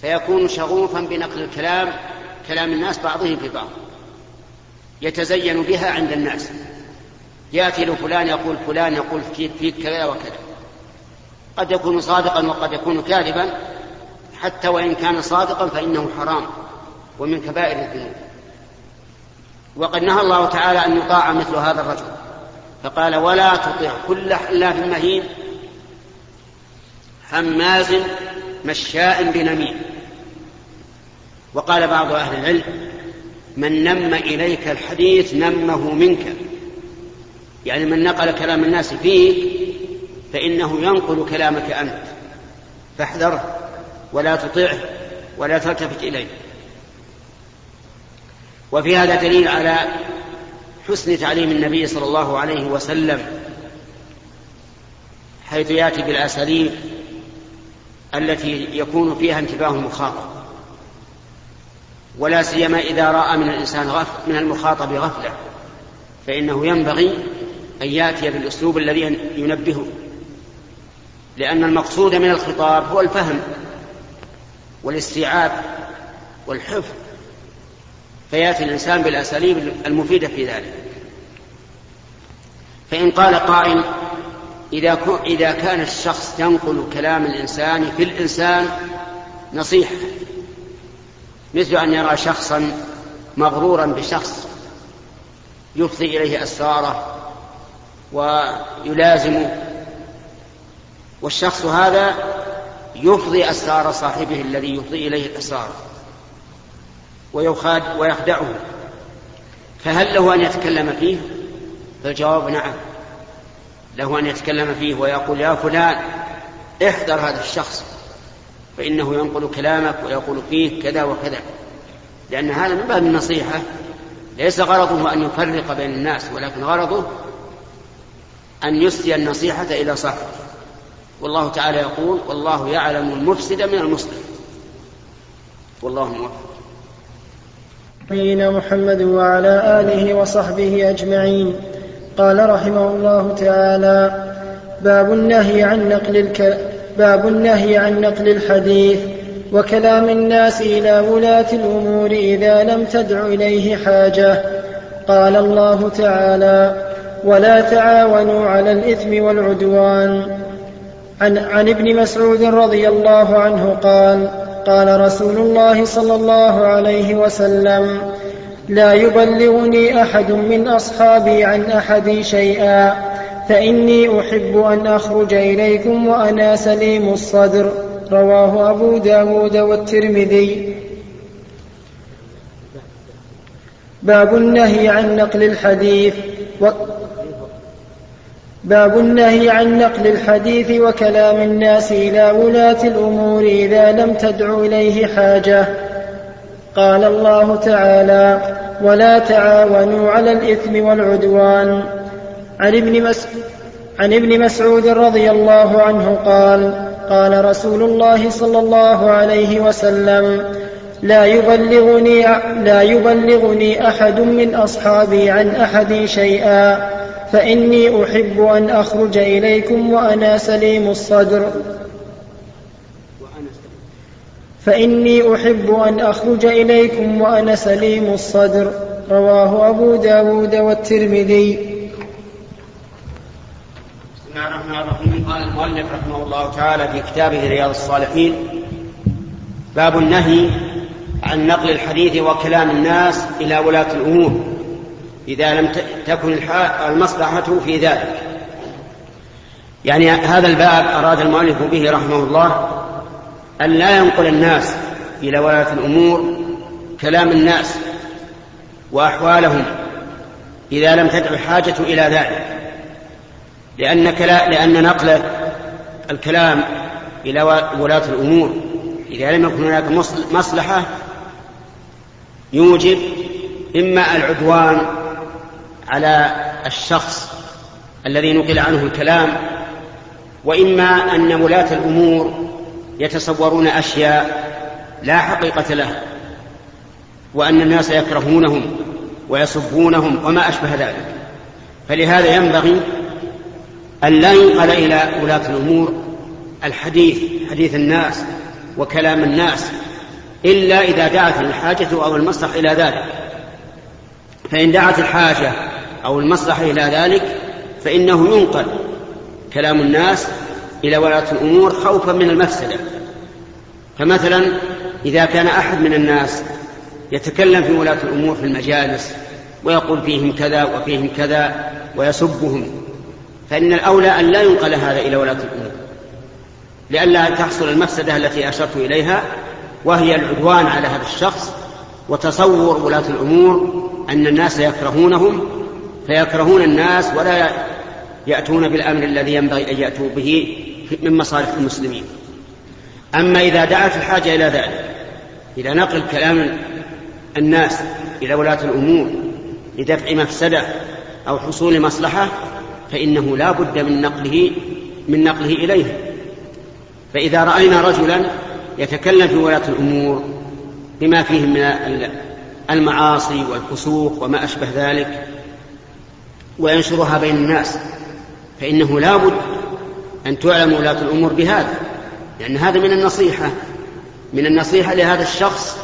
فيكون شغوفا بنقل الكلام كلام الناس بعضهم في بعض. يتزين بها عند الناس. يأتي لفلان يقول فلان يقول فيك كذا وكذا. قد يكون صادقا وقد يكون كاذبا. حتى وإن كان صادقا فإنه حرام ومن كبائر الذنوب. وقد نهى الله تعالى أن يطاع مثل هذا الرجل. فقال ولا تطع كل حلاف مهين هماز مشاء بنميم. وقال بعض أهل العلم من نم إليك الحديث نمه منك. يعني من نقل كلام الناس فيك فإنه ينقل كلامك أنت. فاحذره ولا تطعه ولا تلتفت إليه. وفي هذا دليل على حسن تعليم النبي صلى الله عليه وسلم حيث يأتي بالأساليب التي يكون فيها انتباه المخاطب. ولا سيما إذا رأى من الإنسان غف من المخاطب غفلة. فإنه ينبغي أن يأتي بالأسلوب الذي ينبهه. لأن المقصود من الخطاب هو الفهم والاستيعاب والحفظ. فيأتي الإنسان بالأساليب المفيدة في ذلك. فإن قال قائل إذا إذا كان الشخص ينقل كلام الإنسان في الإنسان نصيحة. مثل أن يرى شخصا مغرورا بشخص يفضي إليه أسراره ويلازمه والشخص هذا يفضي أسرار صاحبه الذي يفضي إليه الأسرار ويخاد ويخدعه. فهل له أن يتكلم فيه؟ فالجواب نعم. له أن يتكلم فيه ويقول يا فلان احذر هذا الشخص فإنه ينقل كلامك ويقول فيه كذا وكذا. لأن هذا من باب النصيحة. ليس غرضه أن يفرق بين الناس ولكن غرضه أن يسدي النصيحة إلى صاحبه. والله تعالى يقول والله يعلم المفسد من المصلح والله موفق. نبينا محمد وعلى آله وصحبه أجمعين. قال رحمه الله تعالى باب النهي عن نقل الك... باب النهي عن نقل الحديث وكلام الناس إلى ولاة الأمور إذا لم تدع إليه حاجة. قال الله تعالى ولا تعاونوا على الإثم والعدوان. عن, عن ابن مسعود رضي الله عنه قال قال رسول الله صلى الله عليه وسلم لا يبلغني أحد من أصحابي عن أحد شيئا فإني أحب أن أخرج إليكم وأنا سليم الصدر. رواه أبو داود والترمذي. باب النهي عن نقل الحديث و باب النهي عن نقل الحديث وكلام الناس إلى ولاة الأمور إذا لم تدع إليه حاجة. قال الله تعالى ولا تعاونوا على الإثم والعدوان. عن ابن, مس... عن ابن مسعود رضي الله عنه قال قال رسول الله صلى الله عليه وسلم لا يبلغني لا يبلغني أحد من أصحابي عن أحد شيئا فإني أحب أن أخرج إليكم وأنا سليم الصدر فإني أحب أن أخرج إليكم وأنا سليم الصدر. رواه أبو داود والترمذي. بسم الله الرحمن الرحيم. قال المؤلف رحمه الله تعالى في كتابه رياض الصالحين باب النهي عن نقل الحديث وكلام الناس إلى ولاة الأمور إذا لم تكن المصلحة في ذلك. يعني هذا الباب أراد المؤلف به رحمه الله أن لا ينقل الناس إلى ولاة الأمور كلام الناس وأحوالهم إذا لم تدع الحاجة إلى ذلك. لأن, لأن نقل الكلام إلى ولاة الأمور إذا لم يكن هناك مصلحة يوجب إما العدوان على الشخص الذي نقل عنه الكلام وإما أن ولاة الأمور يتصورون أشياء لا حقيقة لها وأن الناس يكرهونهم ويسبونهم وما أشبه ذلك. فلهذا ينبغي أن لا ينقل إلى ولاة الأمور الحديث حديث الناس وكلام الناس إلا إذا دعت الحاجة أو المصلحة إلى ذلك. فإن دعت الحاجة أو المصلحة إلى ذلك فإنه ينقل كلام الناس إلى ولاة الأمور خوفا من المفسدة. فمثلا إذا كان أحد من الناس يتكلم في ولاة الأمور في المجالس ويقول فيهم كذا وفيهم كذا ويسبهم فإن الأولى أن لا ينقل هذا إلى ولاة الأمور لئلا تحصل المفسدة التي أشرت إليها وهي العدوان على هذا الشخص وتصور ولاة الأمور أن الناس يكرهونهم فيكرهون الناس ولا يأتون بالأمر الذي ينبغي أن يأتوا به من مصالح المسلمين. أما إذا دعت الحاجة إلى ذلك إلى نقل كلام الناس إلى ولاة الأمور لدفع مفسدة أو حصول مصلحة فإنه لا بد من نقله من نقله إليه. فإذا رأينا رجلا يتكلم في ولاة الأمور بما فيه من المعاصي والفسوق وما أشبه ذلك وينشرها بين الناس فإنه لا بد أن تعلم ولاة الأمور بهذا لأن هذا من النصيحة من النصيحة لهذا الشخص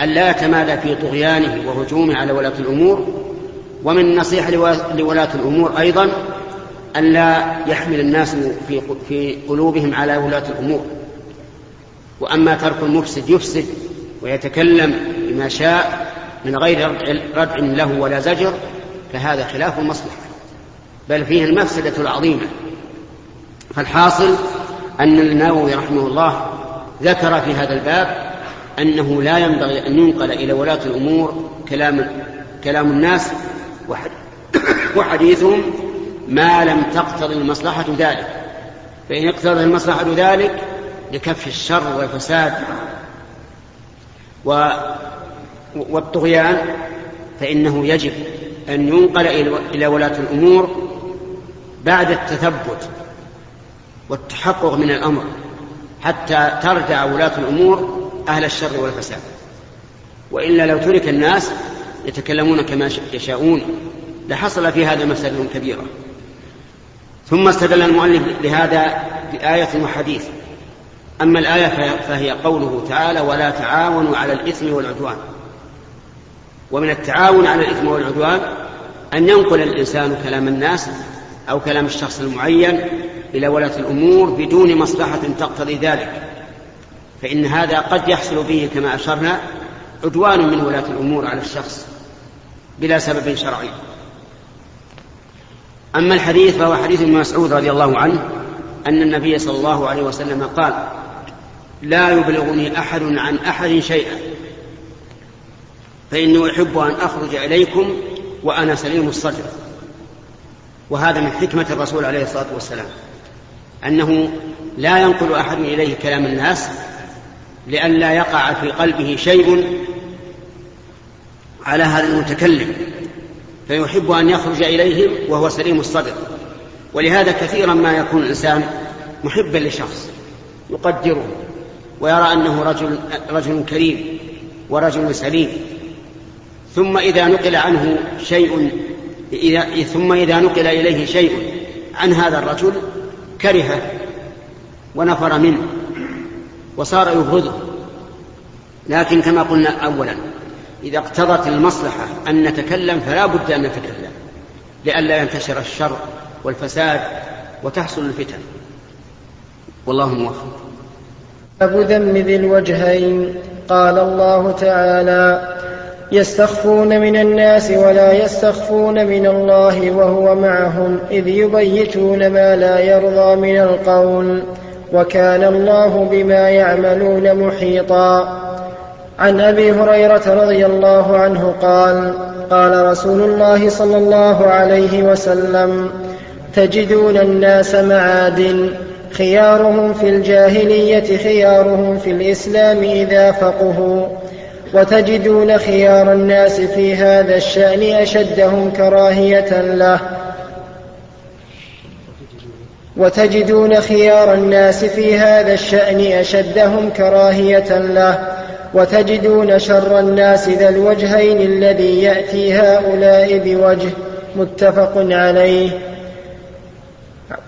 أن لا يتمادى في طغيانه وهجومه على ولاة الأمور ومن النصيحة لولاة الأمور أيضا أن لا يحمل الناس في في قلوبهم على ولاة الأمور. وأما ترك المفسد يفسد ويتكلم بما شاء من غير ردع له ولا زجر فهذا خلاف المصلحة. بل فيه المفسدة العظيمة. فالحاصل أن النووي رحمه الله ذكر في هذا الباب أنه لا ينبغي أن ينقل إلى ولاة الأمور كلام كلام الناس وحديثهم ما لم تقتضي المصلحة ذلك. فإن اقتضى المصلحة ذلك لكف الشر والفساد و والطغيان فإنه يجب أن ينقل إلى ولاة الأمور بعد التثبت والتحقق من الأمر حتى ترجع ولاة الأمور أهل الشر والفساد. وإلا لو ترك الناس يتكلمون كما يشاءون لحصل في هذا مسألة كبيرة. ثم استدل المؤلف لهذا بآية وحديث. أما الآية فهي قوله تعالى ولا تعاونوا على الإثم والعدوان. ومن التعاون على الإثم والعدوان أن ينقل الإنسان كلام الناس أو كلام الشخص المعين إلى ولاة الأمور بدون مصلحة تقتضي ذلك. فإن هذا قد يحصل به كما أشرنا عدوان من ولاة الأمور على الشخص بلا سبب شرعي. أما الحديث فهو حديث ابن مسعود رضي الله عنه أن النبي صلى الله عليه وسلم قال لا يبلغني أحد عن أحد شيئا فإني أحب أن أخرج إليكم وأنا سليم الصدر. وهذا من حكمة الرسول عليه الصلاة والسلام. أنه لا ينقل أحد إليه كلام الناس لئلا يقع في قلبه شيء على هذا المتكلم فيحب أن يخرج إليهم وهو سليم الصدر. ولهذا كثيرا ما يكون الإنسان محبا لشخص يقدره ويرى أنه رجل, رجل كريم ورجل سليم ثم إذا نقل عنه شيء إذا ثم إذا نقل إليه شيء عن هذا الرجل كرهه ونفر منه وصار يبغضه لكن كما قلنا أولا إذا اقتضت المصلحة أن نتكلم فلا بد أن نتكلم لئلا ينتشر الشر والفساد وتحصل الفتن. والله موفق. باب ذم ذي الوجهين قال الله تعالى يستخفون من الناس ولا يستخفون من الله وهو معهم إذ يبيتون ما لا يرضى من القول وكان الله بما يعملون محيطا. عن أبي هريرة رضي الله عنه قال قال رسول الله صلى الله عليه وسلم تجدون الناس معادن خيارهم في الجاهلية خيارهم في الإسلام إذا فقهوا. وتجدون خيار الناس في هذا الشأن أشدهم كراهية له. وتجدون خيار الناس في هذا الشأن أشدهم كراهية له. وتجدون شر الناس ذا الوجهين الذي يأتي هؤلاء بوجه متفق عليه.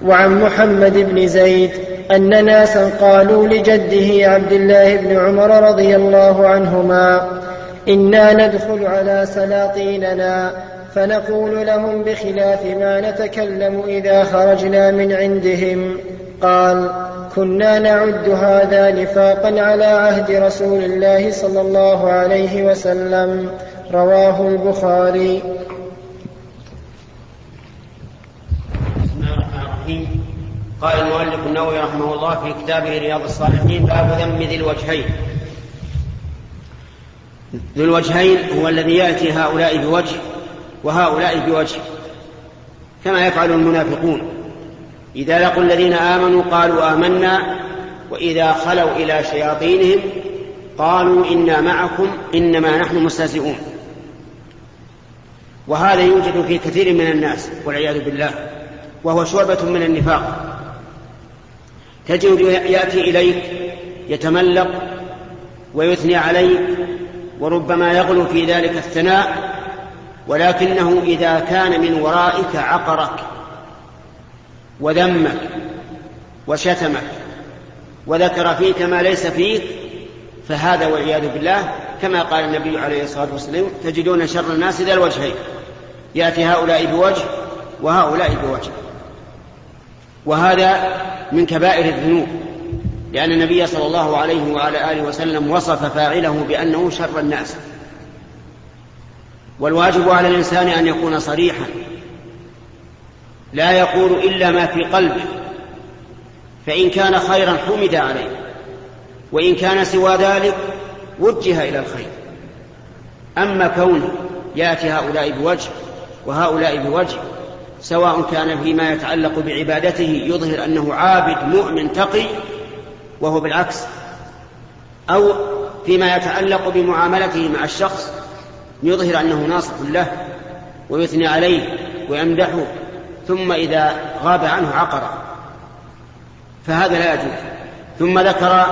وعن محمد بن زيد أن ناسا قالوا لجده عبد الله بن عمر رضي الله عنهما إنا ندخل على سلاطيننا فنقول لهم بخلاف ما نتكلم إذا خرجنا من عندهم. قال كنا نعد هذا نفاقا على عهد رسول الله صلى الله عليه وسلم رواه البخاري بسم الله الرحمن الرحيم قال المؤلف النووي رحمه الله في كتابه رياض الصالحين باب ذم ذي الوجهين. ذو الوجهين هو الذي يأتي هؤلاء بوجه وهؤلاء بوجه كما يفعل المنافقون. إذا لقوا الذين آمنوا قالوا آمنا وإذا خلوا إلى شياطينهم قالوا إنا معكم إنما نحن مستهزئون. وهذا يوجد في كثير من الناس والعياذ بالله وهو شعبة من النفاق. تجد يأتي إليك يتملق ويثني عليك وربما يغلو في ذلك الثناء ولكنه إذا كان من ورائك عقرك وذمك وشتمك وذكر فيك ما ليس فيك فهذا والعياذ بالله كما قال النبي عليه الصلاة والسلام تجدون شر الناس ذا الوجهين يأتي هؤلاء بوجه وهؤلاء بوجه. وهذا من كبائر الذنوب لأن النبي صلى الله عليه وعلى آله وسلم وصف فاعله بأنه شر الناس. والواجب على الإنسان أن يكون صريحا لا يقول إلا ما في قلبه فإن كان خيرا حمد عليه وإن كان سوى ذلك وجه إلى الخير. أما كونه يأتي هؤلاء بوجه وهؤلاء بوجه سواء كان فيما يتعلق بعبادته يظهر أنه عابد مؤمن تقي وهو بالعكس. أو فيما يتعلق بمعاملته مع الشخص يظهر أنه ناصح له ويثني عليه ويمدحه ثم إذا غاب عنه عقر. فهذا لا يجوز. ثم ذكر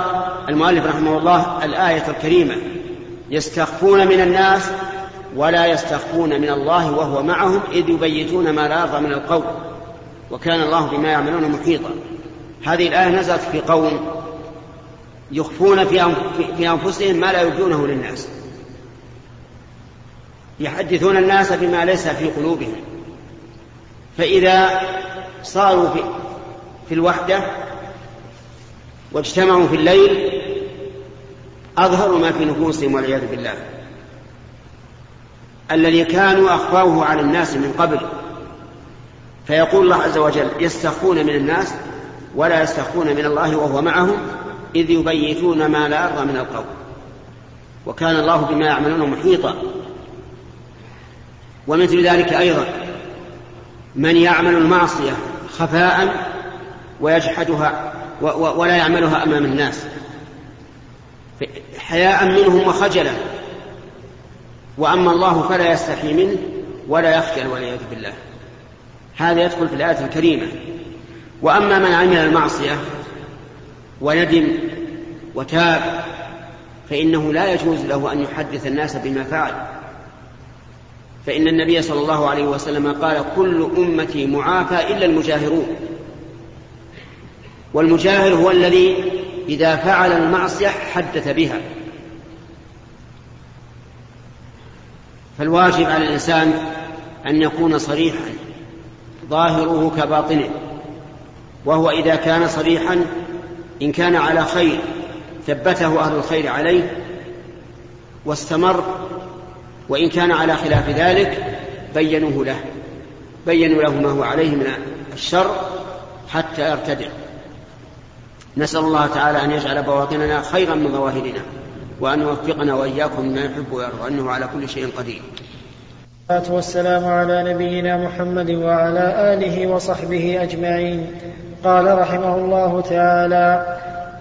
المؤلف رحمه الله الآية الكريمة يستخفون من الناس ولا يستخفون من الله وهو معهم إذ يبيتون ما لا يرضى من القول. وكان الله بما يعملون محيطا. هذه الآية نزلت في قوم يخفون في أنفسهم ما لا يبدونه للناس. يحدثون الناس بما ليس في قلوبهم. فإذا صاروا في, في الوحدة واجتمعوا في الليل أظهروا ما في نفوسهم والعياذ بالله. الذي كانوا أخفوه على الناس من قبل. فيقول الله عز وجل يستخفون من الناس ولا يستخفون من الله وهو معهم إذ يبيتون ما لا يرضى من القول. وكان الله بما يعملون محيطا. ومثل ذلك أيضا من يعمل المعصية خفاء ويجحدها ولا يعملها أمام الناس. حياء منهم وخجلا. وأما الله فلا يستحي منه ولا يخجل والعياذ بالله. هذا يدخل في الآية الكريمة. وأما من عمل المعصية وندم وتاب فإنه لا يجوز له أن يحدث الناس بما فعل. فإن النبي صلى الله عليه وسلم قال كل أمتي معافى إلا المجاهرون. والمجاهر هو الذي إذا فعل المعصية حدث بها. فالواجب على الإنسان أن يكون صريحا ظاهره كباطنه. وهو إذا كان صريحا إن كان على خير ثبته أهل الخير عليه واستمر وإن كان على خلاف ذلك بينوه له. بينوا له ما هو عليه من الشر حتى يرتدع. نسأل الله تعالى أن يجعل بواطننا خيرا من ظواهرنا. وأن يوفقنا وإياكم مما يحب ويرضى أنه على كل شيء قدير. والصلاة والسلام على نبينا محمد وعلى آله وصحبه أجمعين. قال رحمه الله تعالى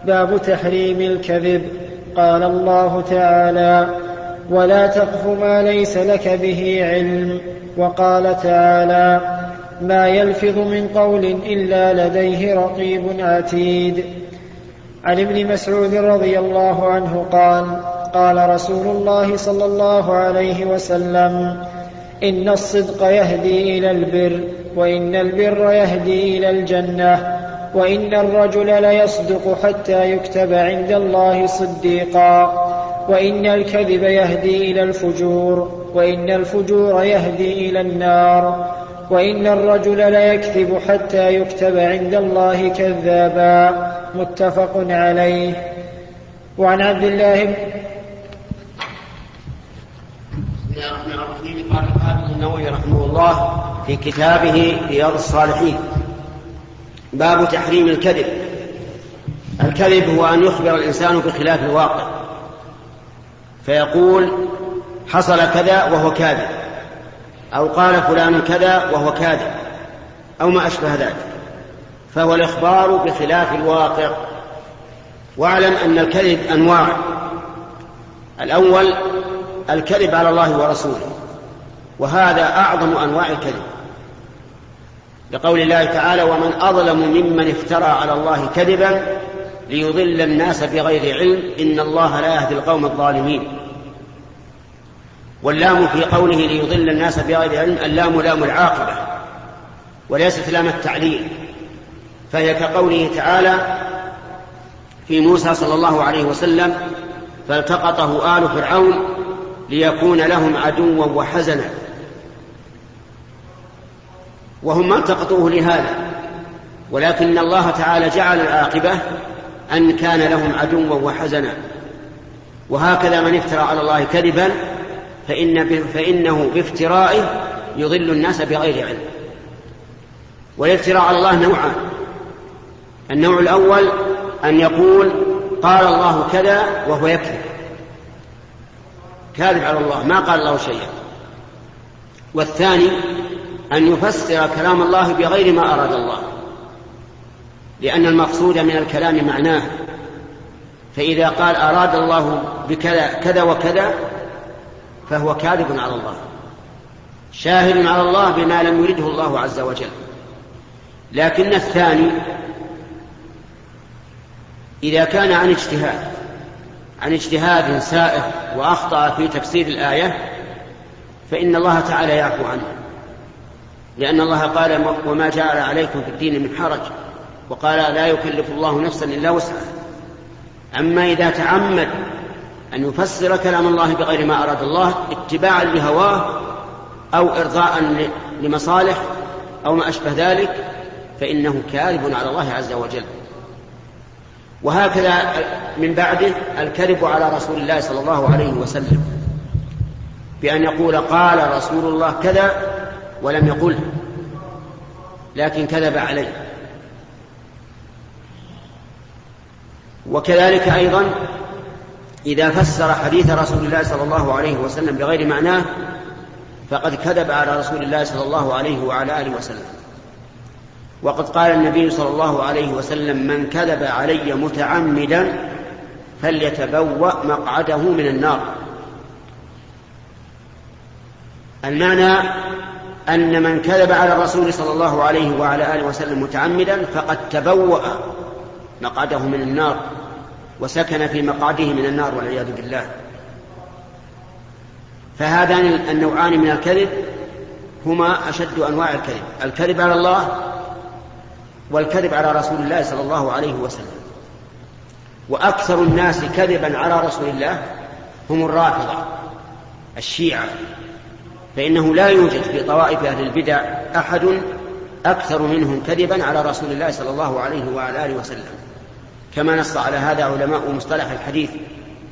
باب تحريم الكذب. قال الله تعالى ولا تقف ما ليس لك به علم. وقال تعالى ما يلفظ من قول إلا لديه رقيب عتيد. عن ابن مسعود رضي الله عنه قال قال رسول الله صلى الله عليه وسلم إن الصدق يهدي إلى البر وإن البر يهدي إلى الجنة وإن الرجل ليصدق حتى يكتب عند الله صديقا وإن الكذب يهدي إلى الفجور وإن الفجور يهدي إلى النار وإن الرجل ليكذب حتى يكتب عند الله كذابا. متفق عليه. وعن عبد الله بن بسم الله الرحمن الرحيم. قال الحافظ النووي رحمه الله في كتابه رياض الصالحين باب تحريم الكذب. الكذب هو أن يخبر الإنسان بخلاف الواقع. فيقول حصل كذا وهو كاذب. أو قال فلان كذا وهو كاذب. أو ما أشبه ذلك. فهو الإخبار بخلاف الواقع. واعلم أن الكذب أنواع. الأول الكذب على الله ورسوله وهذا أعظم أنواع الكذب. لقول الله تعالى ومن أظلم ممن افترى على الله كذبا ليضل الناس بغير علم إن الله لا يهدي القوم الظالمين. واللام في قوله ليضل الناس بغير علم اللام لام العاقبة وليست لام التعليل. فهي كقوله تعالى في موسى صلى الله عليه وسلم فالتقطه آل فرعون ليكون لهم عدوا وحزنا. وهم ما التقطوه لهذا ولكن الله تعالى جعل العاقبة أن كان لهم عدوا وحزنا. وهكذا من افترى على الله كذبا فإن فإنه بافترائه يضل الناس بغير علم. والافتراء على الله نوعان. النوع الأول أن يقول قال الله كذا وهو يكذب. كاذب على الله ما قال الله شيئا. والثاني أن يفسر كلام الله بغير ما أراد الله لأن المقصود من الكلام معناه. فإذا قال أراد الله بكذا كذا وكذا فهو كاذب على الله. شاهد على الله بما لم يرده الله عز وجل. لكن الثاني إذا كان عن اجتهاد عن اجتهاد سائغ وأخطأ في تفسير الآية فإن الله تعالى يعفو عنه. لأن الله قال وما جعل عليكم في الدين من حرج وقال لا يكلف الله نفسا إلا وسعها أما إذا تعمد أن يفسر كلام الله بغير ما أراد الله اتباعا لهواه أو إرضاء لمصالح أو ما أشبه ذلك فإنه كاذب على الله عز وجل. وهكذا من بعده الكذب على رسول الله صلى الله عليه وسلم بأن يقول قال رسول الله كذا ولم يقله لكن كذب عليه. وكذلك أيضا إذا فسر حديث رسول الله صلى الله عليه وسلم بغير معناه فقد كذب على رسول الله صلى الله عليه وعلى آله وسلم. وقد قال النبي صلى الله عليه وسلم من كذب علي متعمدا فليتبوأ مقعده من النار. المعنى أن من كذب على الرسول صلى الله عليه وعلى آله وسلم متعمدا فقد تبوأ مقعده من النار وسكن في مقعده من النار والعياذ بالله. فهذان النوعان من الكذب هما أشد أنواع الكذب. الكذب على الله والكذب على رسول الله صلى الله عليه وسلم. وأكثر الناس كذبا على رسول الله هم الرافضة الشيعة. فإنه لا يوجد في طوائف أهل البدع أحد أكثر منهم كذبا على رسول الله صلى الله عليه وعلى آله وسلم. كما نص على هذا علماء مصطلح الحديث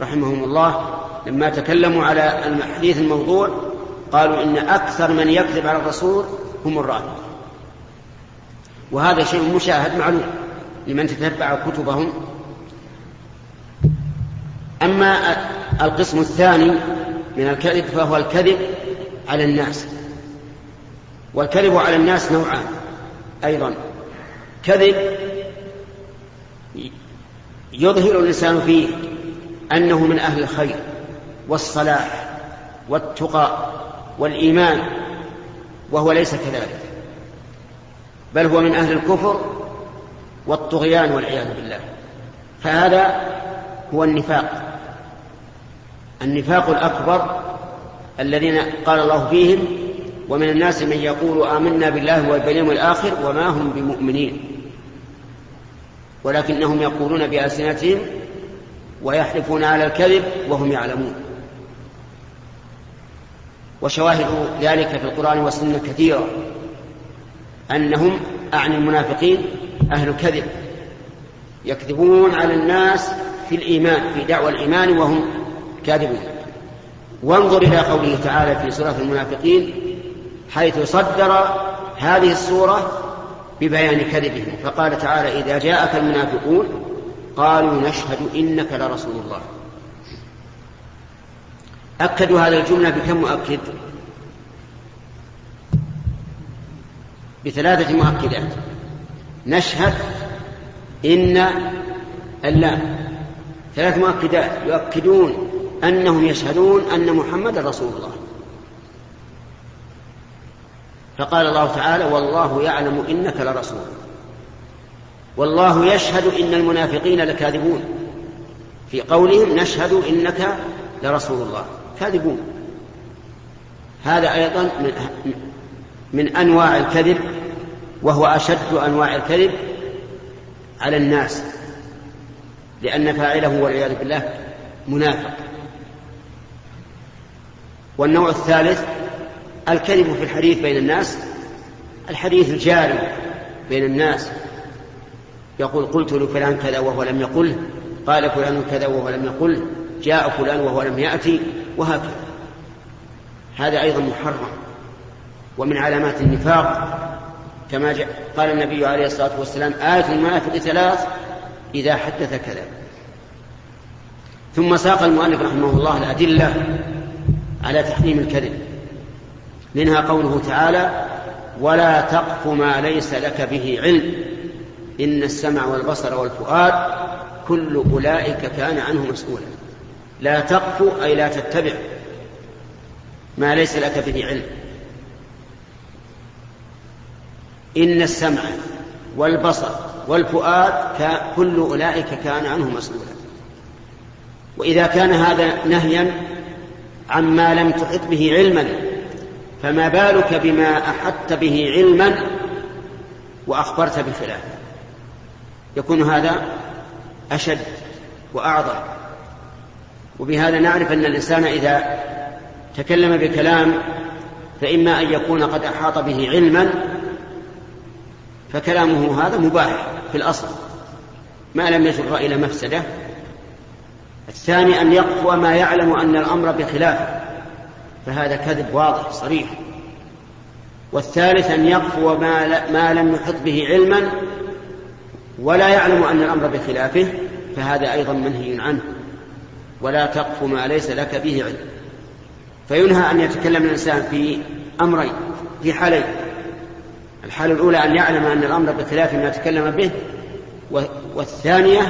رحمهم الله لما تكلموا على الحديث الموضوع قالوا إن أكثر من يكذب على الرسول هم الرافضة. وهذا شيء مشاهد معلوم لمن تتبع كتبهم. أما القسم الثاني من الكذب فهو الكذب على الناس. والكذب على الناس نوعان أيضا. كذب يظهر الإنسان فيه أنه من أهل الخير والصلاح والتقى والإيمان وهو ليس كذلك. بل هو من أهل الكفر والطغيان والعياذ بالله. فهذا هو النفاق. النفاق الأكبر الذين قال الله فيهم ومن الناس من يقول آمنا بالله واليوم الآخر وما هم بمؤمنين. ولكنهم يقولون بألسنتهم ويحلفون على الكذب وهم يعلمون. وشواهد ذلك في القرآن والسنة كثيرة. أنهم أعني المنافقين أهل كذب يكذبون على الناس في الإيمان في دعوى الإيمان وهم كاذبون. وانظر إلى قوله تعالى في سورة المنافقين حيث صدر هذه السورة ببيان كذبهم فقال تعالى إذا جاءك المنافقون قالوا نشهد إنك لرسول الله. أكدوا هذه الجملة بكم مؤكد؟ بثلاثة مؤكدات. نشهد إن اللام ثلاث مؤكدات يؤكدون أنهم يشهدون أن محمد رسول الله. فقال الله تعالى والله يعلم إنك لرسول. والله يشهد إن المنافقين لكاذبون. في قولهم نشهد إنك لرسول الله. كاذبون. هذا أيضا من, من أنواع الكذب وهو أشد أنواع الكذب على الناس لأن فاعله والعياذ بالله منافق. والنوع الثالث الكذب في الحديث بين الناس الحديث الجاري بين الناس. يقول قلت لفلان كذا وهو لم يقله قال فلان كذا وهو لم يقله جاء فلان وهو لم يأتي وهكذا. هذا أيضا محرم. ومن علامات النفاق كما جاء قال النبي عليه الصلاة والسلام آية المنافق ثلاث إذا حدث كذا. ثم ساق المؤلف رحمه الله الأدلة على تحريم الكذب. منها قوله تعالى ولا تقف ما ليس لك به علم إن السمع والبصر والفؤاد كل أولئك كان عنه مسؤولا. لا تقف أي لا تتبع ما ليس لك به علم. إن السمع والبصر والفؤاد كل أولئك كان عنه مسؤولا. وإذا كان هذا نهيا عما لم تحط به علما فما بالك بما أحطت به علما وأخبرت بخلافه يكون هذا أشد وأعظم. وبهذا نعرف أن الإنسان إذا تكلم بكلام فإما أن يكون قد أحاط به علما فكلامه هذا مباح في الأصل. ما لم يجر إلى مفسدة. الثاني أن يقوى ما يعلم أن الأمر بخلافه فهذا كذب واضح صريح. والثالث أن يقفو ما, ما لم يحط به علما ولا يعلم أن الأمر بخلافه فهذا أيضا منهي عنه. ولا تقف ما ليس لك به علم. فينهى أن يتكلم الإنسان في أمرين في حالين. الحالة الأولى أن يعلم أن الأمر بخلاف ما تكلم به والثانية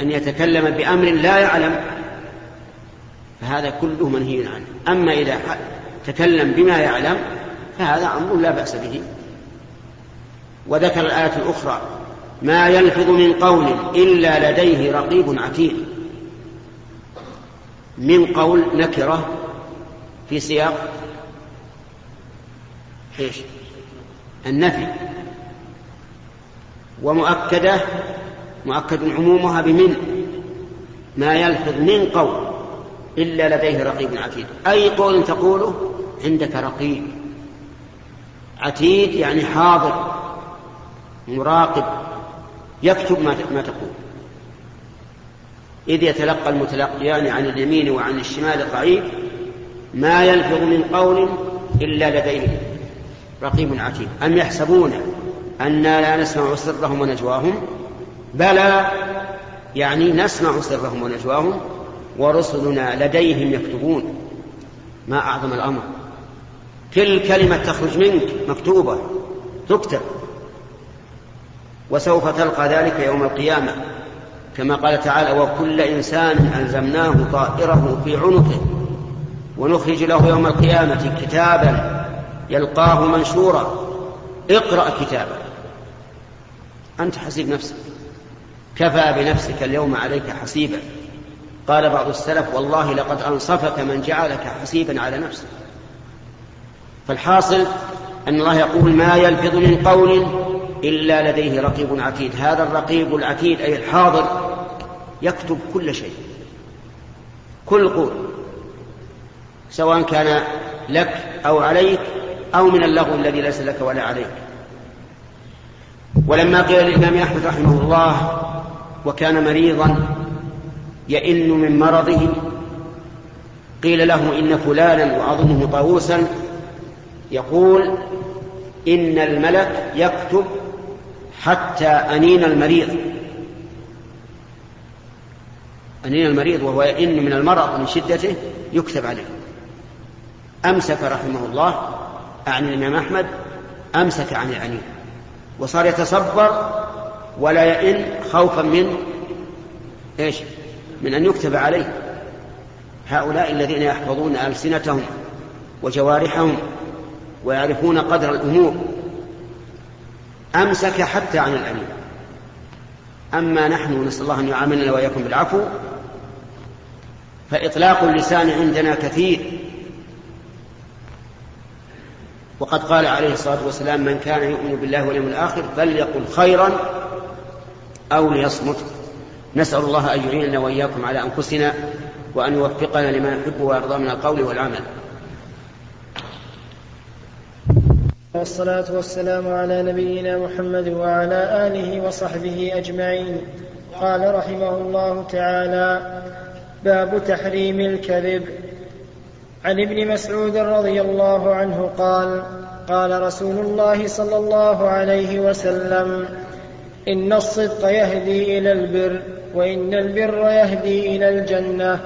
أن يتكلم بأمر لا يعلم. فهذا كله منهي عنه. أما إذا تكلم بما يعلم فهذا أمر لا بأس به. وذكر الآية الأخرى ما يلفظ من قول إلا لديه رقيب عتيد. من قول نكرة في سياق إيش؟ النفي ومؤكدة مؤكد عمومها بمن؟ ما يلفظ من قول إلا لديه رقيب عتيد. أي قول تقوله؟ عندك رقيب. عتيد يعني حاضر مراقب يكتب ما تقول. إذ يتلقى المتلقيان عن اليمين وعن الشمال قعيد ما يلفظ من قول إلا لديه رقيب عتيد. أم يحسبون أنا لا نسمع سرهم ونجواهم؟ بلى يعني نسمع سرهم ونجواهم ورسلنا لديهم يكتبون. ما أعظم الأمر. كل كلمة تخرج منك مكتوبة تكتب. وسوف تلقى ذلك يوم القيامة. كما قال تعالى وكل إنسان ألزمناه طائره في عنقه. ونخرج له يوم القيامة كتابا يلقاه منشورا. اقرأ كتابا أنت حسيب نفسك. كفى بنفسك اليوم عليك حسيبا. قال بعض السلف والله لقد أنصفك من جعلك حسيبا على نفسك. فالحاصل أن الله يقول ما يلفظ من قول إلا لديه رقيب عتيد. هذا الرقيب العتيد أي الحاضر يكتب كل شيء. كل قول. سواء كان لك أو عليك أو من اللغو الذي ليس لك ولا عليك. ولما قيل للإمام أحمد رحمه الله وكان مريضا يئن من مرضه قيل له إن فلانا وأظنه طاووسا يقول إن الملك يكتب حتى أنين المريض. أنين المريض وهو يئن من المرض من شدته يكتب عليه. أمسك رحمه الله عن الإمام أحمد أمسك عن العنين وصار يتصبر ولا يئن خوفا من إيش؟ من أن يكتب عليه. هؤلاء الذين يحفظون ألسنتهم وجوارحهم ويعرفون قدر الأمور أمسك حتى عن الامين أما نحن نسأل الله أن يعاملنا وإياكم بالعفو فإطلاق اللسان عندنا كثير. وقد قال عليه الصلاة والسلام من كان يؤمن بالله واليوم الآخر فليقل خيرا أو ليصمت. نسأل الله أن يعيننا وإياكم على أنفسنا وأن يوفقنا لما يحب ويرضى من القول والعمل. والصلاة والسلام على نبينا محمد وعلى آله وصحبه أجمعين. قال رحمه الله تعالى باب تحريم الكذب. عن ابن مسعود رضي الله عنه قال قال رسول الله صلى الله عليه وسلم إن الصدق يهدي إلى البر وإن البر يهدي إلى الجنة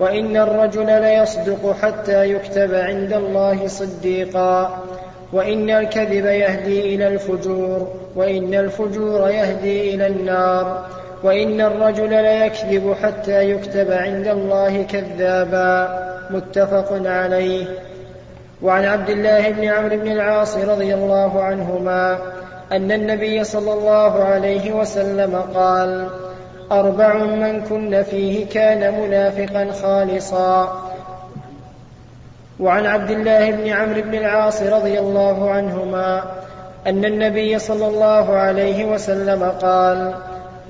وإن الرجل ليصدق حتى يكتب عند الله صديقا وإن الكذب يهدي إلى الفجور وإن الفجور يهدي إلى النار وإن الرجل ليكذب حتى يكتب عند الله كذابا. متفق عليه. وعن عبد الله بن عمرو بن العاص رضي الله عنهما أن النبي صلى الله عليه وسلم قال أربع من كن فيه كان منافقا خالصا. وعن عبد الله بن عمرو بن العاص رضي الله عنهما أن النبي صلى الله عليه وسلم قال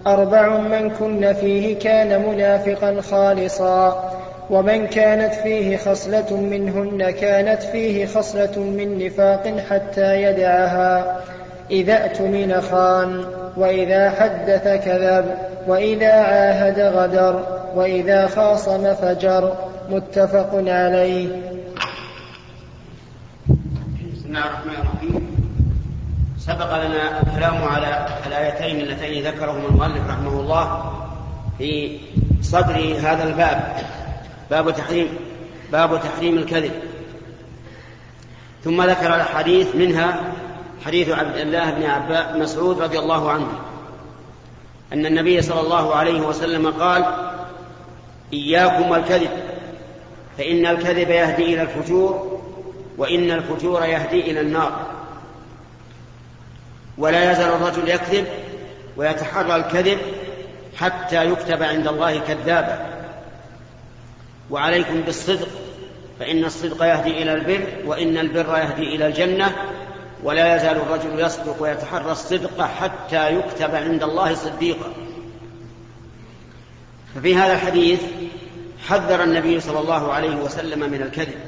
أربع من كن فيه كان منافقا خالصا. ومن كانت فيه خصلة منهن كانت فيه خصلة من نفاق حتى يدعها. إذا اؤتمن خان وإذا حدث كذب وإذا عاهد غدر وإذا خاصم فجر. متفق عليه. بسم الله الرحمن الرحيم. سبق لنا الكلام على الآيتين اللتين ذكرهما المؤلف رحمه الله في صدر هذا الباب. باب تحريم باب تحريم الكذب. ثم ذكر الحديث منها حديث عبد الله بن عباس مسعود رضي الله عنه أن النبي صلى الله عليه وسلم قال إياكم والكذب فإن الكذب يهدي إلى الفجور وإن الفجور يهدي إلى النار. ولا يزال الرجل يكذب ويتحرى الكذب حتى يكتب عند الله كذابا. وعليكم بالصدق فإن الصدق يهدي إلى البر وإن البر يهدي إلى الجنة. ولا يزال الرجل يصدق ويتحرى الصدق حتى يكتب عند الله صديقا. ففي هذا الحديث حذر النبي صلى الله عليه وسلم من الكذب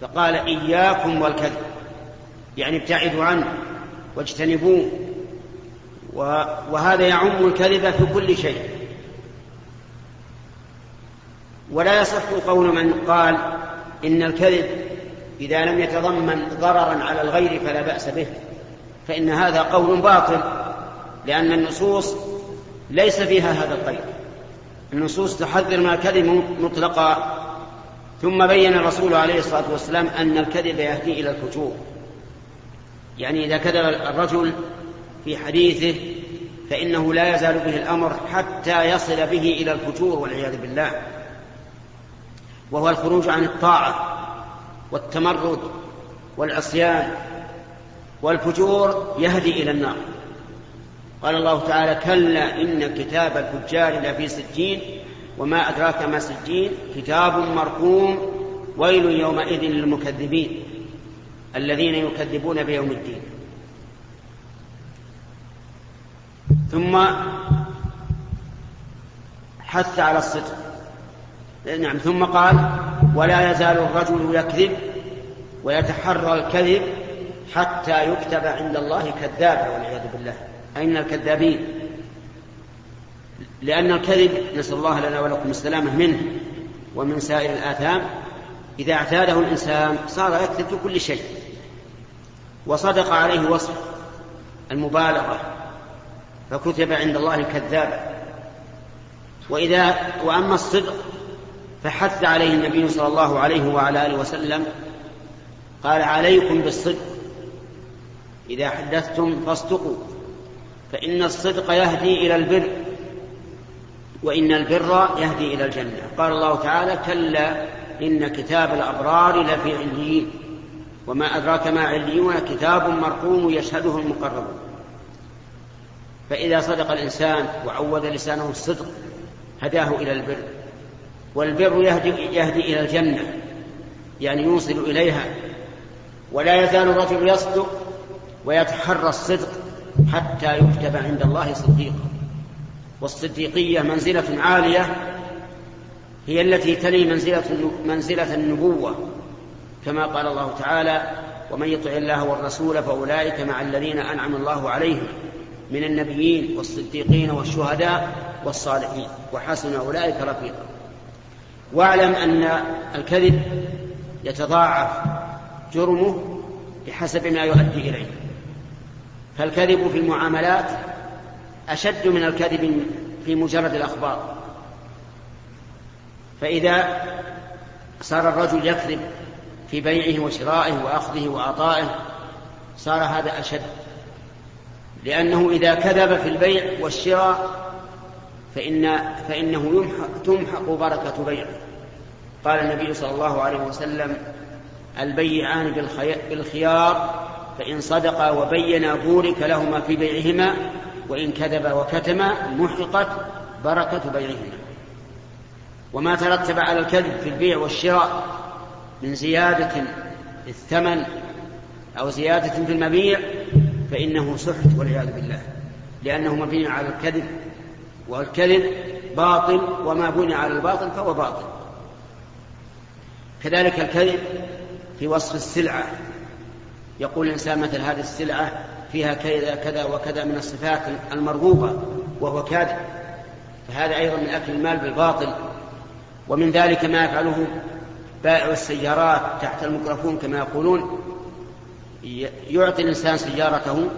فقال إياكم والكذب. يعني ابتعدوا عنه واجتنبوه وهذا يعم الكذب في كل شيء. ولا يصح قول من قال إن الكذب إذا لم يتضمن ضررا على الغير فلا بأس به فإن هذا قول باطل لأن النصوص ليس فيها هذا القيد. النصوص تحذر من الكذب مطلقا ثم بين الرسول عليه الصلاة والسلام أن الكذب يهدي إلى الفجور. يعني إذا كذب الرجل في حديثه فإنه لا يزال به الأمر حتى يصل به إلى الفجور والعياذ بالله. وهو الخروج عن الطاعة والتمرد والعصيان والفجور يهدي إلى النار. قال الله تعالى كلا إن كتاب الفجار لفي سجين وما أدراك ما سجين. كتاب مرقوم ويل يومئذ للمكذبين الذين يكذبون بيوم الدين. ثم حث على الصدق. نعم ثم قال ولا يزال الرجل يكذب ويتحرى الكذب حتى يكتب عند الله كذابا والعياذ بالله. أين الكذابين؟ لأن الكذب نسأل الله لنا ولكم السلامة منه ومن سائر الآثام إذا اعتاده الإنسان صار يكذب في كل شيء. وصدق عليه وصف المبالغة فكتب عند الله كذابا. وإذا وأما الصدق فحث عليه النبي صلى الله عليه وعلى آله وسلم قال عليكم بالصدق. إذا حدثتم فاصدقوا فإن الصدق يهدي إلى البر وإن البر يهدي إلى الجنة. قال الله تعالى كلا إن كتاب الأبرار لفي عليين وما أدراك ما عليون كتاب مرقوم يشهده المقربون. فإذا صدق الإنسان وعود لسانه الصدق هداه إلى البر. والبر يهدي, يهدي إلى الجنة يعني يوصل إليها. ولا يزال الرجل يصدق ويتحرى الصدق حتى يكتب عند الله صديقا. والصديقية منزلة عالية هي التي تلي منزلة, منزلة النبوة كما قال الله تعالى ومن يطع الله والرسول فأولئك مع الذين أنعم الله عليهم من النبيين والصديقين والشهداء والصالحين وحسن أولئك رفيقا. واعلم أن الكذب يتضاعف جرمه بحسب ما يؤدي إليه. فالكذب في المعاملات أشد من الكذب في مجرد الأخبار. فإذا صار الرجل يكذب في بيعه وشرائه وأخذه وعطائه صار هذا أشد. لأنه إذا كذب في البيع والشراء فإن فإنه يمحق تمحق بركة بيعه. قال النبي صلى الله عليه وسلم البيعان بالخيار فإن صدقا وبينا بورك لهما في بيعهما وإن كذبا وكتما محقت بركة بيعهما. وما ترتب على الكذب في البيع والشراء من زيادة في الثمن أو زيادة في المبيع فإنه سحت والعياذ بالله لأنه مبني على الكذب. والكذب باطل وما بني على الباطل فهو باطل. كذلك الكذب في وصف السلعة. يقول الإنسان مثل هذه السلعة فيها كذا كذا وكذا من الصفات المرغوبة وهو كاذب. فهذا أيضا من أكل المال بالباطل. ومن ذلك ما يفعله بائع السيارات تحت الميكروفون كما يقولون. يعطي الإنسان سيارته.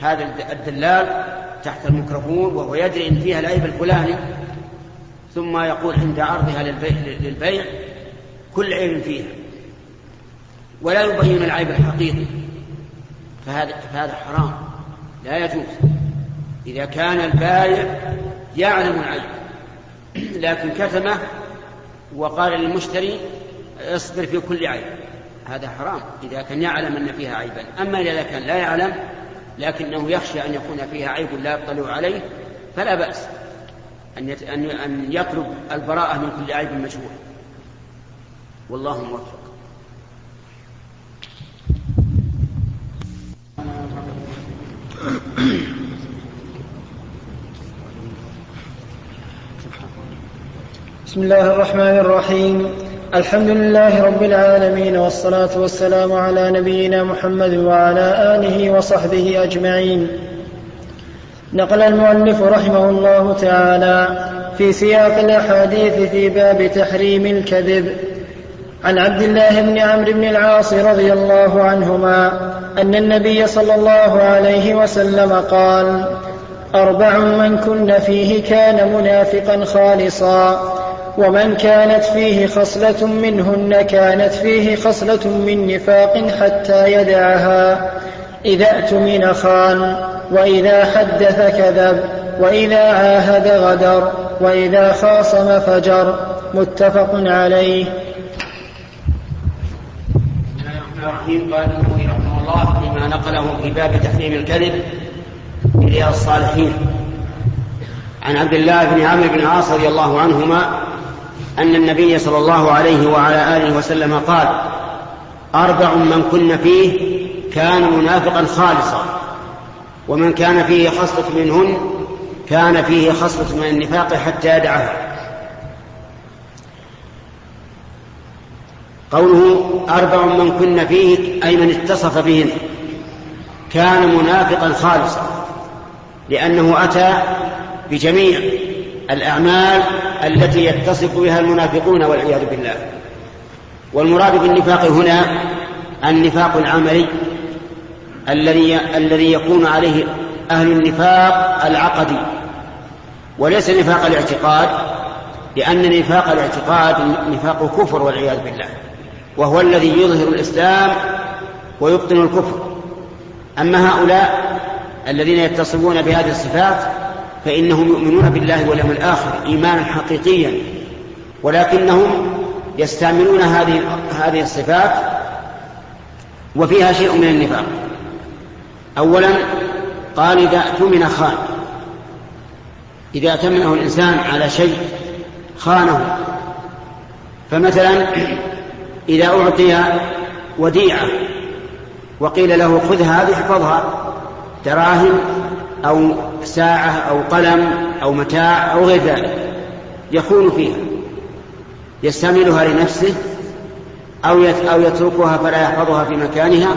هذا الدلال تحت الميكروفون وهو يدري أن فيها العيب الفلاني ثم يقول عند عرضها للبيع, كل عيب فيها. ولا يبين العيب الحقيقي. فهذا فهذا حرام. لا يجوز. إذا كان البائع يعلم العيب لكن كتمه وقال للمشتري اصبر في كل عيب هذا حرام. إذا كان يعلم أن فيها عيبا. أما إذا كان لا يعلم لكنه يخشى أن يكون فيها عيب لا يطلع عليه فلا بأس أن أن يطلب البراءة من كل عيب مشهور والله موفق. بسم الله الرحمن الرحيم. الحمد لله رب العالمين والصلاة والسلام على نبينا محمد وعلى آله وصحبه أجمعين. نقل المؤلف رحمه الله تعالى في سياق الأحاديث في باب تحريم الكذب. عن عبد الله بن عمرو بن العاص رضي الله عنهما أن النبي صلى الله عليه وسلم قال أربع من كن فيه كان منافقا خالصا. ومن كانت فيه خصلة منهن كانت فيه خصلة من نفاق حتى يدعها. إذا اؤتمن خان وإذا حدث كذب وإذا عاهد غدر وإذا خاصم فجر. متفق عليه. الرحيم قال رحمه الله فيما نقله في باب تحريم الكذب في رياض الصالحين. عن عبد الله بن عمرو بن العاص رضي الله عنهما أن النبي صلى الله عليه وعلى آله وسلم قال أربع من كن فيه كان منافقا خالصا ومن كان فيه خصلة منهن كان فيه خصلة من النفاق حتى يدعها قوله أربع من كن فيه أي من اتصف بهن كان منافقا خالصا لأنه أتى بجميع الأعمال التي يتصف بها المنافقون والعياذ بالله. والمراد بالنفاق هنا النفاق العملي الذي الذي يكون عليه أهل النفاق العقدي. وليس نفاق الاعتقاد لأن نفاق الاعتقاد نفاق كفر والعياذ بالله. وهو الذي يظهر الإسلام ويبطن الكفر. أما هؤلاء الذين يتصفون بهذه الصفات فإنهم يؤمنون بالله واليوم الآخر إيمانا حقيقيا ولكنهم يستعملون هذه هذه الصفات وفيها شيء من النفاق. أولا قال إذا اؤتمن خان إذا اؤتمنه الإنسان على شيء خانه فمثلا إذا أعطي وديعة وقيل له خذ هذه احفظها دراهم أو ساعة أو قلم أو متاع أو غير ذلك يخون فيها يستعملها لنفسه أو أو يتركها فلا يحفظها في مكانها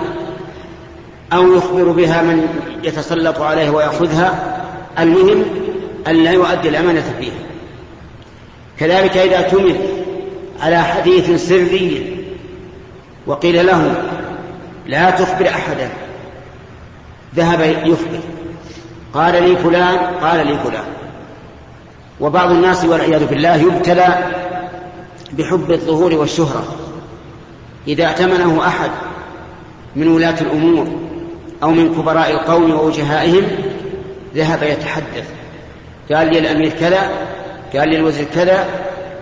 أو يخبر بها من يتسلط عليه ويأخذها المهم أن لا يؤدي الأمانة فيها. كذلك إذا اؤتمن على حديث سري وقيل له لا تخبر أحدا ذهب يخبر. قال لي فلان قال لي فلان. وبعض الناس والعياذ بالله يبتلى بحب الظهور والشهرة. إذا ائتمنه أحد من ولاة الأمور أو من كبراء القوم ووجهائهم ذهب يتحدث. قال لي الأمير كذا قال لي الوزير كذا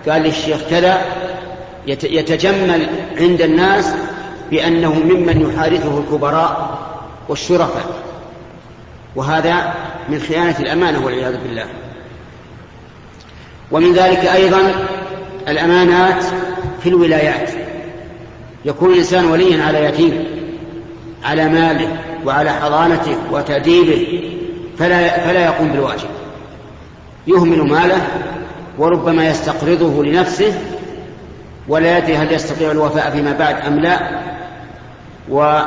قال لي الشيخ كذا. يتجمل عند الناس بأنه ممن يحادثه الكبراء والشرفاء. وهذا من خيانة الأمانة والعياذ بالله. ومن ذلك أيضا الأمانات في الولايات. يكون الإنسان وليا على يتيم على ماله وعلى حضانته وتأديبه فلا, فلا يقوم بالواجب. يهمل ماله وربما يستقرضه لنفسه ولا يدري هل يستطيع الوفاء فيما بعد أم لا و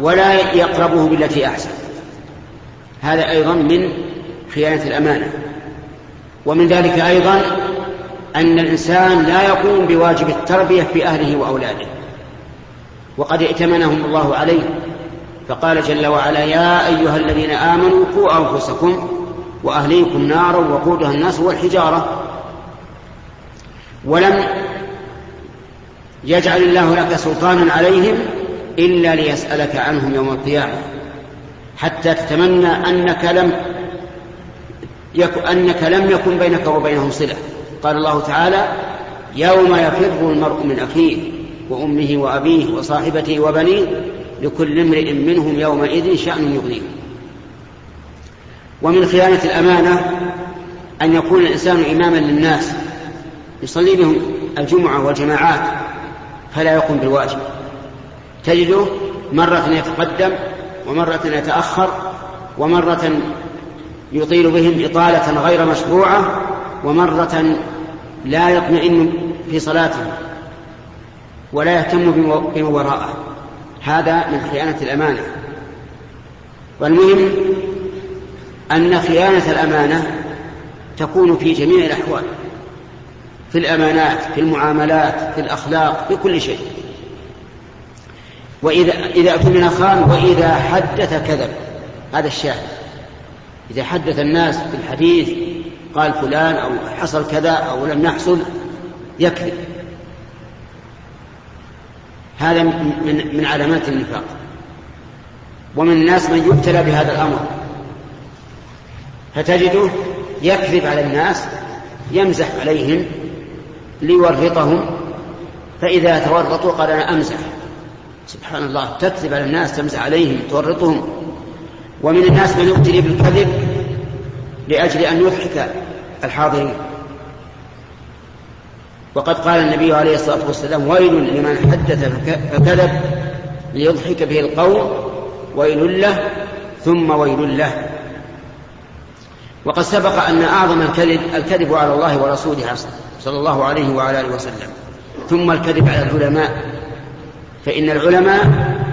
ولا يقربه بالتي أحسن. هذا أيضا من خيانة الأمانة. ومن ذلك أيضا أن الإنسان لا يقوم بواجب التربية في أهله وأولاده. وقد ائتمنهم الله عليه فقال جل وعلا يا أيها الذين آمنوا قوا أنفسكم وأهليكم نارا وقودها الناس والحجارة. ولم يجعل الله لك سلطانا عليهم إلا ليسألك عنهم يوم القيامة. حتى تتمنى أنك لم أنك لم يكن بينك وبينهم صلة. قال الله تعالى يوم يفر المرء من أخيه وأمه وأبيه وصاحبته وبنيه لكل امرئ منهم يومئذ شأن يغنيه. ومن خيانة الأمانة أن يكون الإنسان إماما للناس يصلي بهم الجمعة والجماعات فلا يقوم بالواجب. تجده مرة يتقدم ومرة يتأخر ومرة يطيل بهم إطالة غير مشروعة ومرة لا يطمئن في صلاته ولا يهتم بما وراءه هذا من خيانة الأمانة. والمهم أن خيانة الأمانة تكون في جميع الأحوال في الأمانات في المعاملات في الأخلاق في كل شيء. وإذا إذا اؤتمن خان وإذا حدث كذب. هذا الشاهد. إذا حدث الناس بالحديث قال فلان أو حصل كذا أو لم يحصل يكذب. هذا من من علامات النفاق. ومن الناس من يبتلى بهذا الأمر. فتجده يكذب على الناس يمزح عليهم ليورطهم. فإذا تورطوا قال أنا أمزح. سبحان الله تكذب على الناس تمزح عليهم تورطهم. ومن الناس من يبتلي بالكذب لأجل أن يضحك الحاضرين. وقد قال النبي عليه الصلاة والسلام ويل لمن حدث فكذب ليضحك به القوم ويل له ثم ويل له. وقد سبق أن أعظم الكذب الكذب على الله ورسوله صلى الله عليه وعلى آله وسلم ثم الكذب على العلماء. فإن العلماء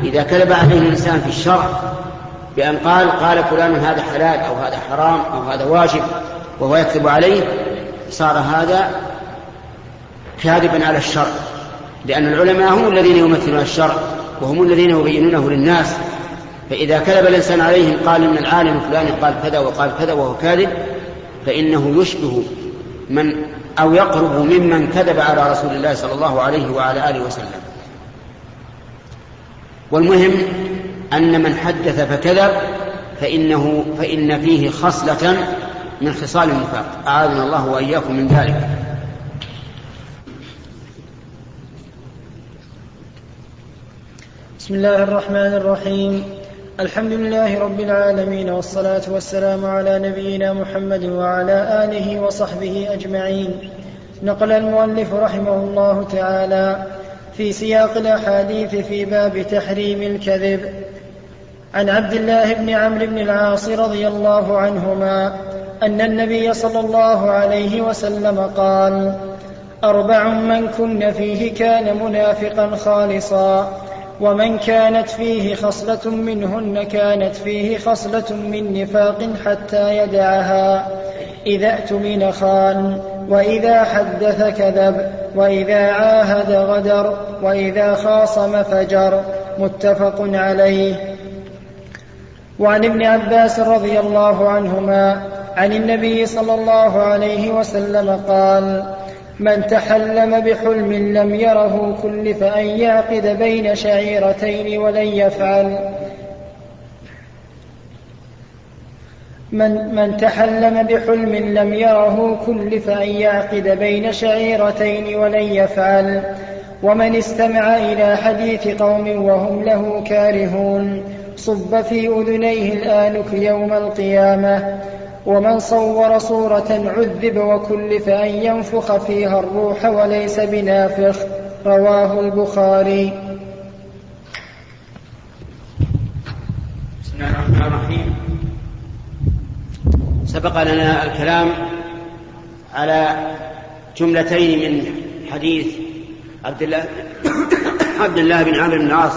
إذا كذب عليهم الإنسان في الشرع بأن قال قال فلان هذا حلال أو هذا حرام أو هذا واجب وهو يكذب عليه صار هذا كاذبا على الشرع. لأن العلماء هم الذين يمثلون الشرع وهم الذين يبينونه للناس. فإذا كذب الإنسان عليهم قال إن العالم الفلاني قال كذا وقال كذا وهو كاذب فإنه يشبه من أو يقرب ممن كذب على رسول الله صلى الله عليه وعلى آله وسلم. والمهم أن من حدث فكذب فإنه فإن فيه خصلة من خصال النفاق. أعاذنا الله وإياكم من ذلك. بسم الله الرحمن الرحيم. الحمد لله رب العالمين والصلاة والسلام على نبينا محمد وعلى آله وصحبه أجمعين. نقل المؤلف رحمه الله تعالى في سياق الأحاديث في باب تحريم الكذب. عن عبد الله بن عمرو بن العاص رضي الله عنهما أن النبي صلى الله عليه وسلم قال أربع من كن فيه كان منافقا خالصا ومن كانت فيه خصلة منهن كانت فيه خصلة من نفاق حتى يدعها إذا اؤتمن خان وإذا حدث كذب. وإذا عاهد غدر وإذا خاصم فجر متفق عليه. وعن ابن عباس رضي الله عنهما عن النبي صلى الله عليه وسلم قال من تحلم بحلم لم يره كلف أن يعقد بين شعيرتين ولن يفعل. من, من تحلم بحلم لم يره كلف أن يعقد بين شعيرتين ولن يفعل. ومن استمع إلى حديث قوم وهم له كارهون. صب في أذنيه الآنك يوم القيامة. ومن صور صورة عذب وكلف أن ينفخ فيها الروح وليس بنافخ. رواه البخاري. بسم الله الرحمن الرحيم. سبق لنا الكلام على جملتين من حديث عبد الله عبد الله بن عامر بن العاص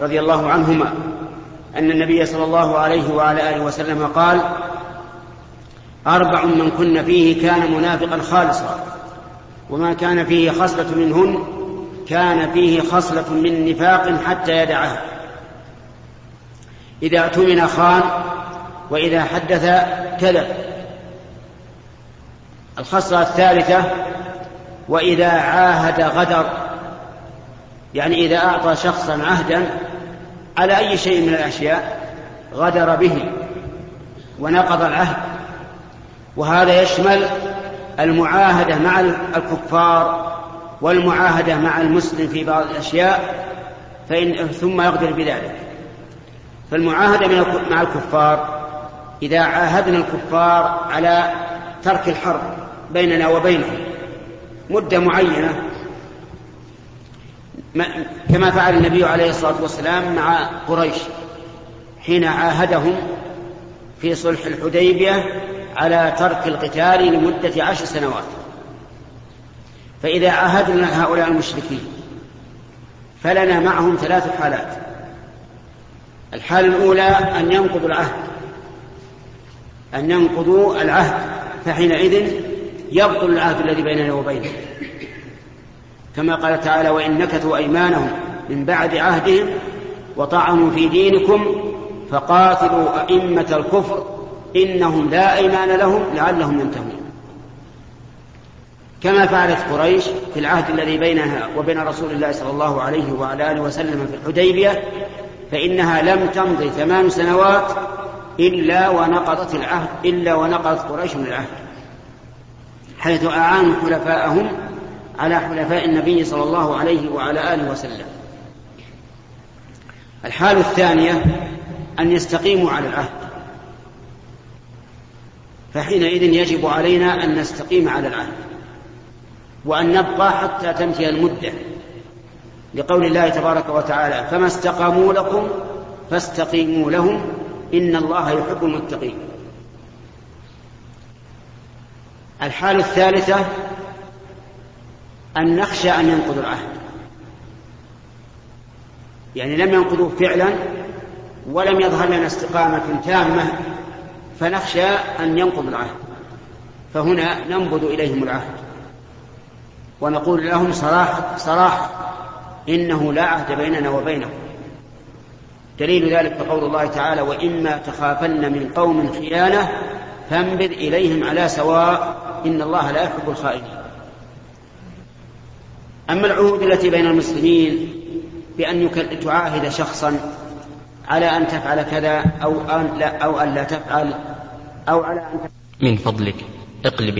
رضي الله عنهما أن النبي صلى الله عليه وعلى آله وسلم قال أربع من كن فيه كان منافقا خالصا وما كان فيه خصلة منهن كان فيه خصلة من نفاق حتى يدعها إذا اؤتمن خان وإذا حدث كذب الخصلة الثالثة وإذا عاهد غدر يعني إذا أعطى شخصا عهدا على أي شيء من الأشياء غدر به ونقض العهد. وهذا يشمل المعاهدة مع الكفار والمعاهدة مع المسلم في بعض الأشياء فإن ثم يغدر بذلك. فالمعاهدة مع الكفار إذا عاهدنا الكفار على ترك الحرب بيننا وبينهم مدة معينة كما فعل النبي عليه الصلاة والسلام مع قريش حين عاهدهم في صلح الحديبية على ترك القتال لمدة عشر سنوات. فإذا عاهدنا هؤلاء المشركين فلنا معهم ثلاث حالات. الحالة الأولى أن ينقضوا العهد. أن ينقضوا العهد فحينئذ يبطل العهد الذي بيننا وبينهم كما قال تعالى وإن نكثوا أيمانهم من بعد عهدهم وطعنوا في دينكم فقاتلوا أئمة الكفر إنهم لا أيمان لهم لعلهم ينتهون. كما فعلت قريش في العهد الذي بينها وبين رسول الله صلى الله عليه وعلى آله وسلم في الحديبية فإنها لم تمضي ثمان سنوات إلا ونقضت العهد إلا ونقضت قريش من العهد. حيث أعانوا حلفاءهم على حلفاء النبي صلى الله عليه وعلى آله وسلم. الحال الثانية أن يستقيموا على العهد. فحينئذ يجب علينا أن نستقيم على العهد وأن نبقى حتى تنتهي المدة. لقول الله تبارك وتعالى فما استقاموا لكم فاستقيموا لهم إن الله يحب المتقين. الحالة الثالثة أن نخشى أن ينقضوا العهد. يعني لم ينقضوه فعلا ولم يظهر لنا استقامة تامة فنخشى أن ينقض العهد. فهنا ننبذ إليهم العهد. ونقول لهم صراحة صراحة إنه لا عهد بيننا وبينهم دليل ذلك قول الله تعالى وإما تخافن من قوم خيانة فانبذ إليهم على سواء إن الله لا يحب الخائنين. أما العهود التي بين المسلمين بأن تعاهد شخصا على أن تفعل كذا أو أن لا, أو أن لا تفعل أو على أن من فضلك اقلب